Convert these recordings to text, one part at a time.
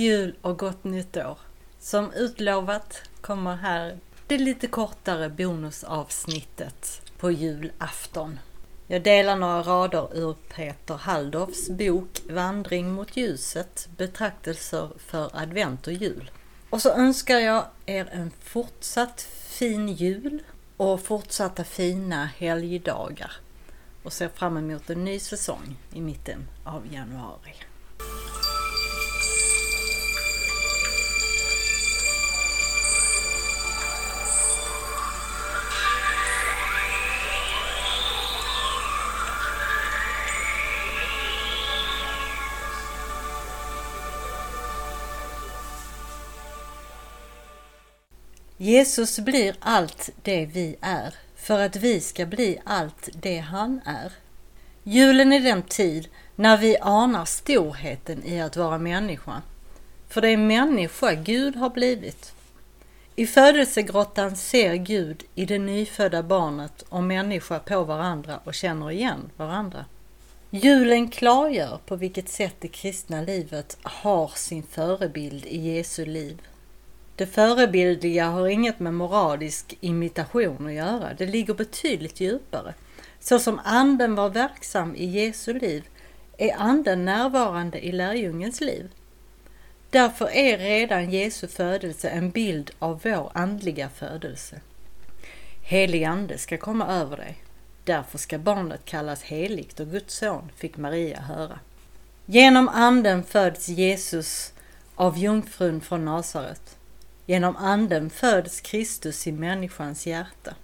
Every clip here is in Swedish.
Jul och gott nytt år! Som utlovat kommer här det lite kortare bonusavsnittet på julafton. Jag delar några rader ur Peter Halldorfs bok Vandring mot ljuset, betraktelser för advent och jul. Och så önskar jag er en fortsatt fin jul och fortsatta fina helgdagar och ser fram emot en ny säsong i mitten av januari. Jesus blir allt det vi är för att vi ska bli allt det han är. Julen är den tid när vi anar storheten i att vara människa. För det är människa Gud har blivit. I födelsegrottan ser Gud i det nyfödda barnet och människa på varandra och känner igen varandra. Julen klargör på vilket sätt det kristna livet har sin förebild i Jesu liv. Det förebildliga har inget med moralisk imitation att göra. Det ligger betydligt djupare. Så som anden var verksam i Jesu liv är anden närvarande i lärjungens liv. Därför är redan Jesu födelse en bild av vår andliga födelse. Helig ande ska komma över dig. Därför ska barnet kallas heligt och Guds son, fick Maria höra. Genom anden föds Jesus av jungfrun från Nasaret. Genom anden föds Kristus i människans hjärta.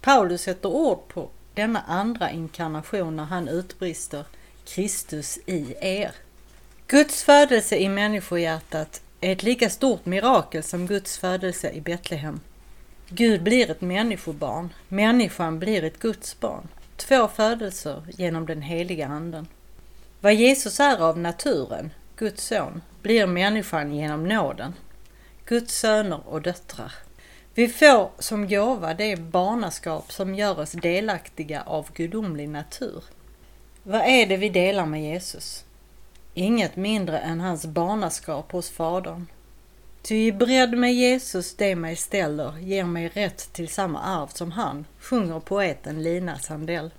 Paulus sätter ord på denna andra inkarnation när han utbrister Kristus i er. Guds födelse i människohjärtat är ett lika stort mirakel som Guds födelse i Betlehem. Gud blir ett människobarn, människan blir ett Guds barn. Två födelser genom den heliga anden. Vad Jesus är av naturen, Guds son, blir människan genom nåden. Guds söner och döttrar. Vi får som gåva det barnaskap som gör oss delaktiga av gudomlig natur. Vad är det vi delar med Jesus? Inget mindre än hans barnaskap hos Fadern. Ty i bredd med Jesus det mig ställer ger mig rätt till samma arv som han, sjunger poeten Lina Sandell.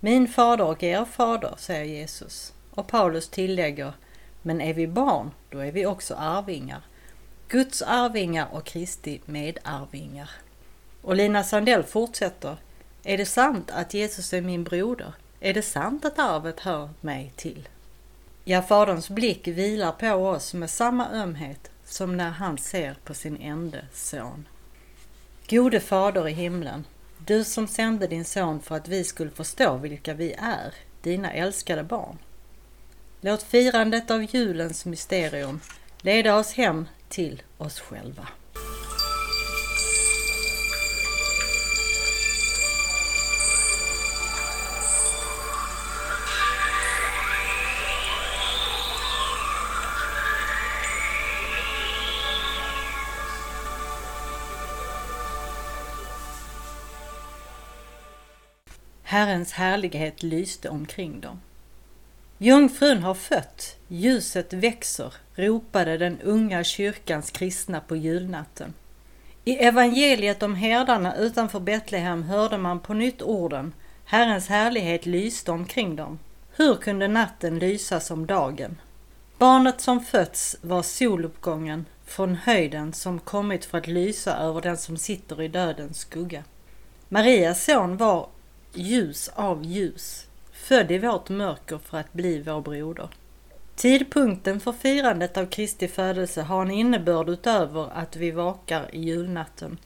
Min fader och er fader, säger Jesus. Och Paulus tillägger, men är vi barn, då är vi också arvingar, Guds arvingar och Kristi medarvingar. Och Lina Sandell fortsätter. Är det sant att Jesus är min broder? Är det sant att arvet hör mig till? Ja, Faderns blick vilar på oss med samma ömhet som när han ser på sin ende son. Gode Fader i himlen, du som sände din son för att vi skulle förstå vilka vi är, dina älskade barn. Låt firandet av julens mysterium leda oss hem till oss själva. Herrens härlighet lyste omkring dem. Jungfrun har fött, ljuset växer, ropade den unga kyrkans kristna på julnatten. I evangeliet om herdarna utanför Betlehem hörde man på nytt orden Herrens härlighet lyste omkring dem. Hur kunde natten lysa som dagen? Barnet som fötts var soluppgången från höjden som kommit för att lysa över den som sitter i dödens skugga. Marias son var ljus av ljus, född i vårt mörker för att bli vår broder. Tidpunkten för firandet av Kristi födelse har en innebörd utöver att vi vakar i julnatten.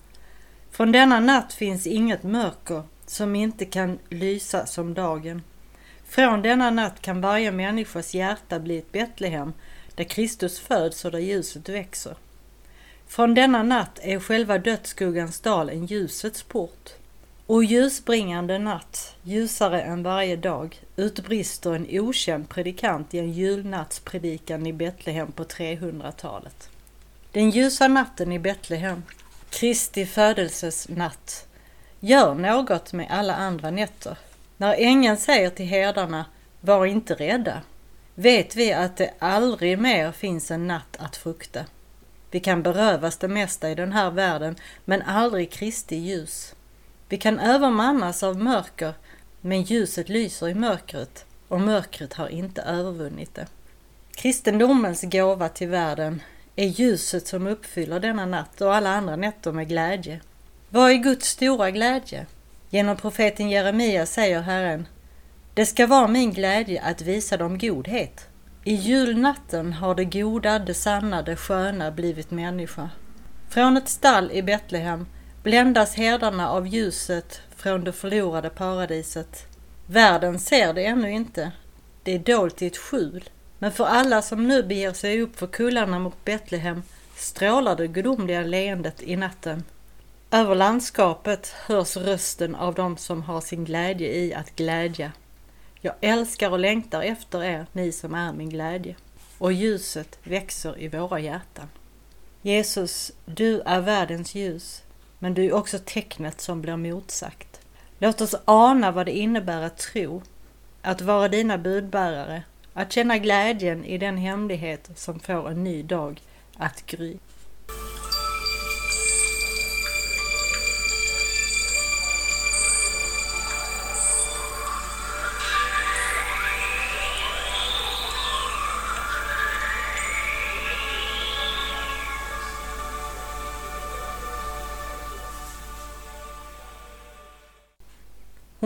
Från denna natt finns inget mörker som inte kan lysa som dagen. Från denna natt kan varje människas hjärta bli ett Betlehem där Kristus föds och där ljuset växer. Från denna natt är själva dödsskuggans dal en ljusets port. O ljusbringande natt, ljusare än varje dag, utbrister en okänd predikant i en julnattspredikan i Betlehem på 300-talet. Den ljusa natten i Betlehem, Kristi födelses natt, gör något med alla andra nätter. När ängeln säger till herdarna, var inte rädda. vet vi att det aldrig mer finns en natt att frukta. Vi kan berövas det mesta i den här världen, men aldrig Kristi ljus. Vi kan övermannas av mörker, men ljuset lyser i mörkret och mörkret har inte övervunnit det. Kristendomens gåva till världen är ljuset som uppfyller denna natt och alla andra nätter med glädje. Vad är Guds stora glädje? Genom profeten Jeremia säger Herren Det ska vara min glädje att visa dem godhet. I julnatten har det goda, det sanna, det sköna blivit människa. Från ett stall i Betlehem bländas herdarna av ljuset från det förlorade paradiset. Världen ser det ännu inte. Det är dolt i ett skjul. Men för alla som nu beger sig upp för kullarna mot Betlehem strålar det gudomliga leendet i natten. Över landskapet hörs rösten av dem som har sin glädje i att glädja. Jag älskar och längtar efter er, ni som är min glädje. Och ljuset växer i våra hjärtan. Jesus, du är världens ljus, men du är också tecknet som blir motsagt. Låt oss ana vad det innebär att tro, att vara dina budbärare, att känna glädjen i den hemlighet som får en ny dag att gry.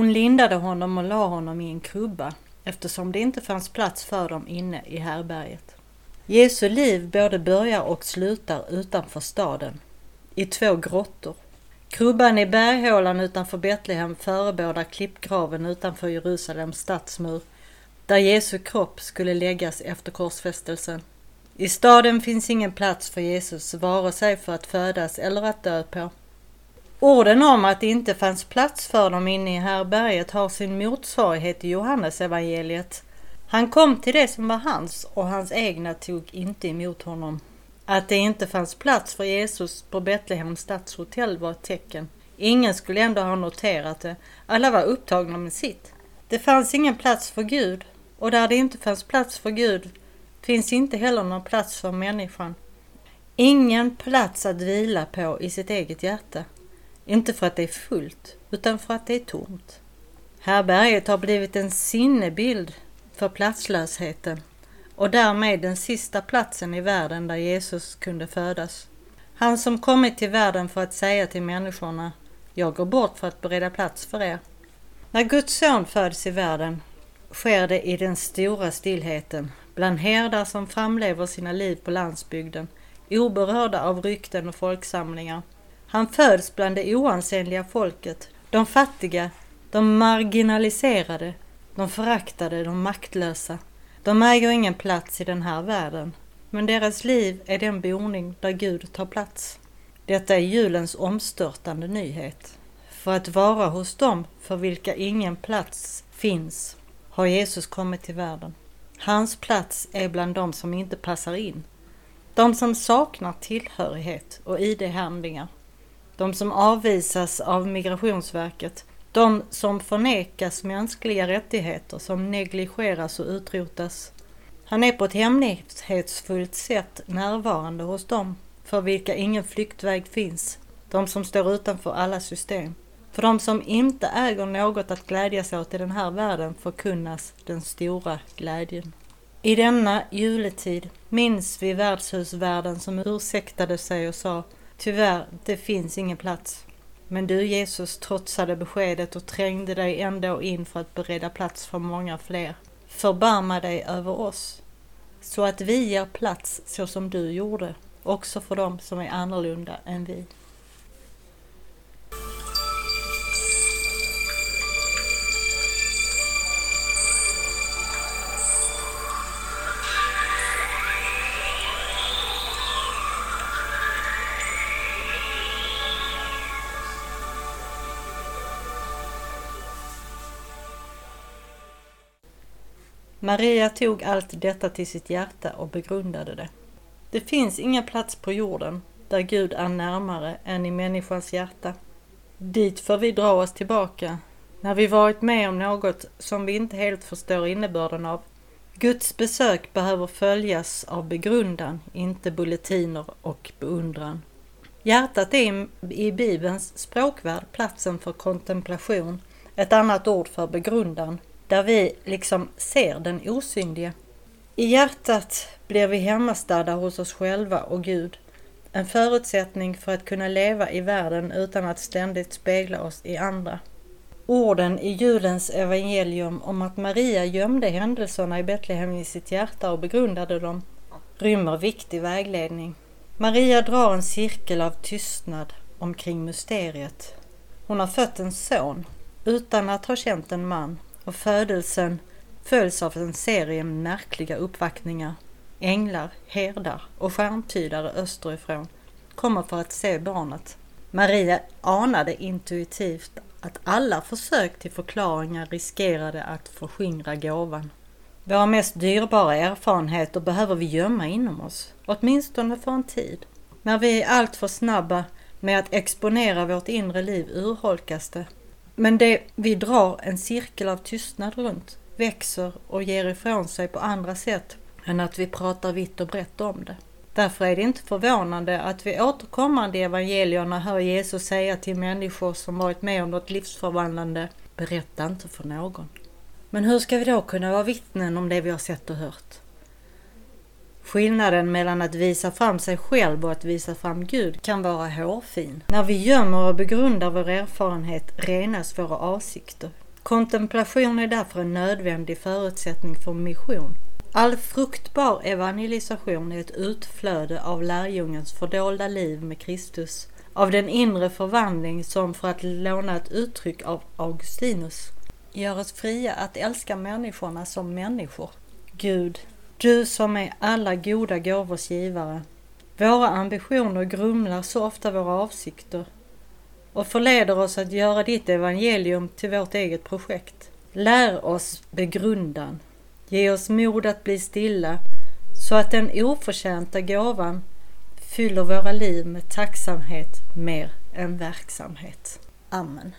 Hon lindade honom och la honom i en krubba eftersom det inte fanns plats för dem inne i härberget. Jesu liv både börjar och slutar utanför staden, i två grottor. Krubban i berghålan utanför Betlehem förebådar klippgraven utanför Jerusalems stadsmur, där Jesu kropp skulle läggas efter korsfästelsen. I staden finns ingen plats för Jesus, vare sig för att födas eller att dö på. Orden om att det inte fanns plats för dem inne i härberget har sin motsvarighet i Johannes evangeliet. Han kom till det som var hans och hans egna tog inte emot honom. Att det inte fanns plats för Jesus på Betlehems stadshotell var ett tecken. Ingen skulle ändå ha noterat det. Alla var upptagna med sitt. Det fanns ingen plats för Gud och där det inte fanns plats för Gud finns inte heller någon plats för människan. Ingen plats att vila på i sitt eget hjärta. Inte för att det är fullt, utan för att det är tomt. Härberget har blivit en sinnebild för platslösheten och därmed den sista platsen i världen där Jesus kunde födas. Han som kommit till världen för att säga till människorna Jag går bort för att bereda plats för er. När Guds son föds i världen sker det i den stora stillheten bland herdar som framlever sina liv på landsbygden, oberörda av rykten och folksamlingar. Han föds bland det oansenliga folket, de fattiga, de marginaliserade, de föraktade, de maktlösa. De äger ingen plats i den här världen, men deras liv är den boning där Gud tar plats. Detta är julens omstörtande nyhet. För att vara hos dem för vilka ingen plats finns har Jesus kommit till världen. Hans plats är bland dem som inte passar in. De som saknar tillhörighet och ID-handlingar de som avvisas av Migrationsverket, de som förnekas mänskliga rättigheter, som negligeras och utrotas. Han är på ett hemlighetsfullt sätt närvarande hos dem för vilka ingen flyktväg finns, de som står utanför alla system. För de som inte äger något att glädjas åt i den här världen förkunnas den stora glädjen. I denna juletid minns vi värdshusvärden som ursäktade sig och sa Tyvärr, det finns ingen plats. Men du Jesus trotsade beskedet och trängde dig ändå in för att bereda plats för många fler. Förbarma dig över oss, så att vi ger plats så som du gjorde, också för dem som är annorlunda än vi. Maria tog allt detta till sitt hjärta och begrundade det. Det finns ingen plats på jorden där Gud är närmare än i människans hjärta. Dit får vi dra oss tillbaka när vi varit med om något som vi inte helt förstår innebörden av. Guds besök behöver följas av begrundan, inte bulletiner och beundran. Hjärtat är i Bibelns språkvärld platsen för kontemplation, ett annat ord för begrundan, där vi liksom ser den osynlige. I hjärtat blir vi hemmastadda hos oss själva och Gud, en förutsättning för att kunna leva i världen utan att ständigt spegla oss i andra. Orden i julens evangelium om att Maria gömde händelserna i Betlehem i sitt hjärta och begrundade dem rymmer viktig vägledning. Maria drar en cirkel av tystnad omkring mysteriet. Hon har fött en son utan att ha känt en man och födelsen följs av en serie märkliga uppvaktningar. Änglar, herdar och stjärntydare österifrån kommer för att se barnet. Maria anade intuitivt att alla försök till förklaringar riskerade att förskingra gåvan. Våra mest dyrbara erfarenheter behöver vi gömma inom oss, åtminstone för en tid. När vi är alltför snabba med att exponera vårt inre liv urholkas det. Men det vi drar en cirkel av tystnad runt växer och ger ifrån sig på andra sätt än att vi pratar vitt och brett om det. Därför är det inte förvånande att vi återkommande i evangelierna hör Jesus säga till människor som varit med om något livsförvandlande, berätta inte för någon. Men hur ska vi då kunna vara vittnen om det vi har sett och hört? Skillnaden mellan att visa fram sig själv och att visa fram Gud kan vara hårfin. När vi gömmer och begrundar vår erfarenhet renas våra avsikter. Kontemplation är därför en nödvändig förutsättning för mission. All fruktbar evangelisation är ett utflöde av lärjungens fördolda liv med Kristus, av den inre förvandling som, för att låna ett uttryck av Augustinus, gör oss fria att älska människorna som människor. Gud, du som är alla goda gåvors givare. Våra ambitioner grumlar så ofta våra avsikter och förleder oss att göra ditt evangelium till vårt eget projekt. Lär oss begrundan Ge oss mod att bli stilla så att den oförtjänta gåvan fyller våra liv med tacksamhet mer än verksamhet. Amen.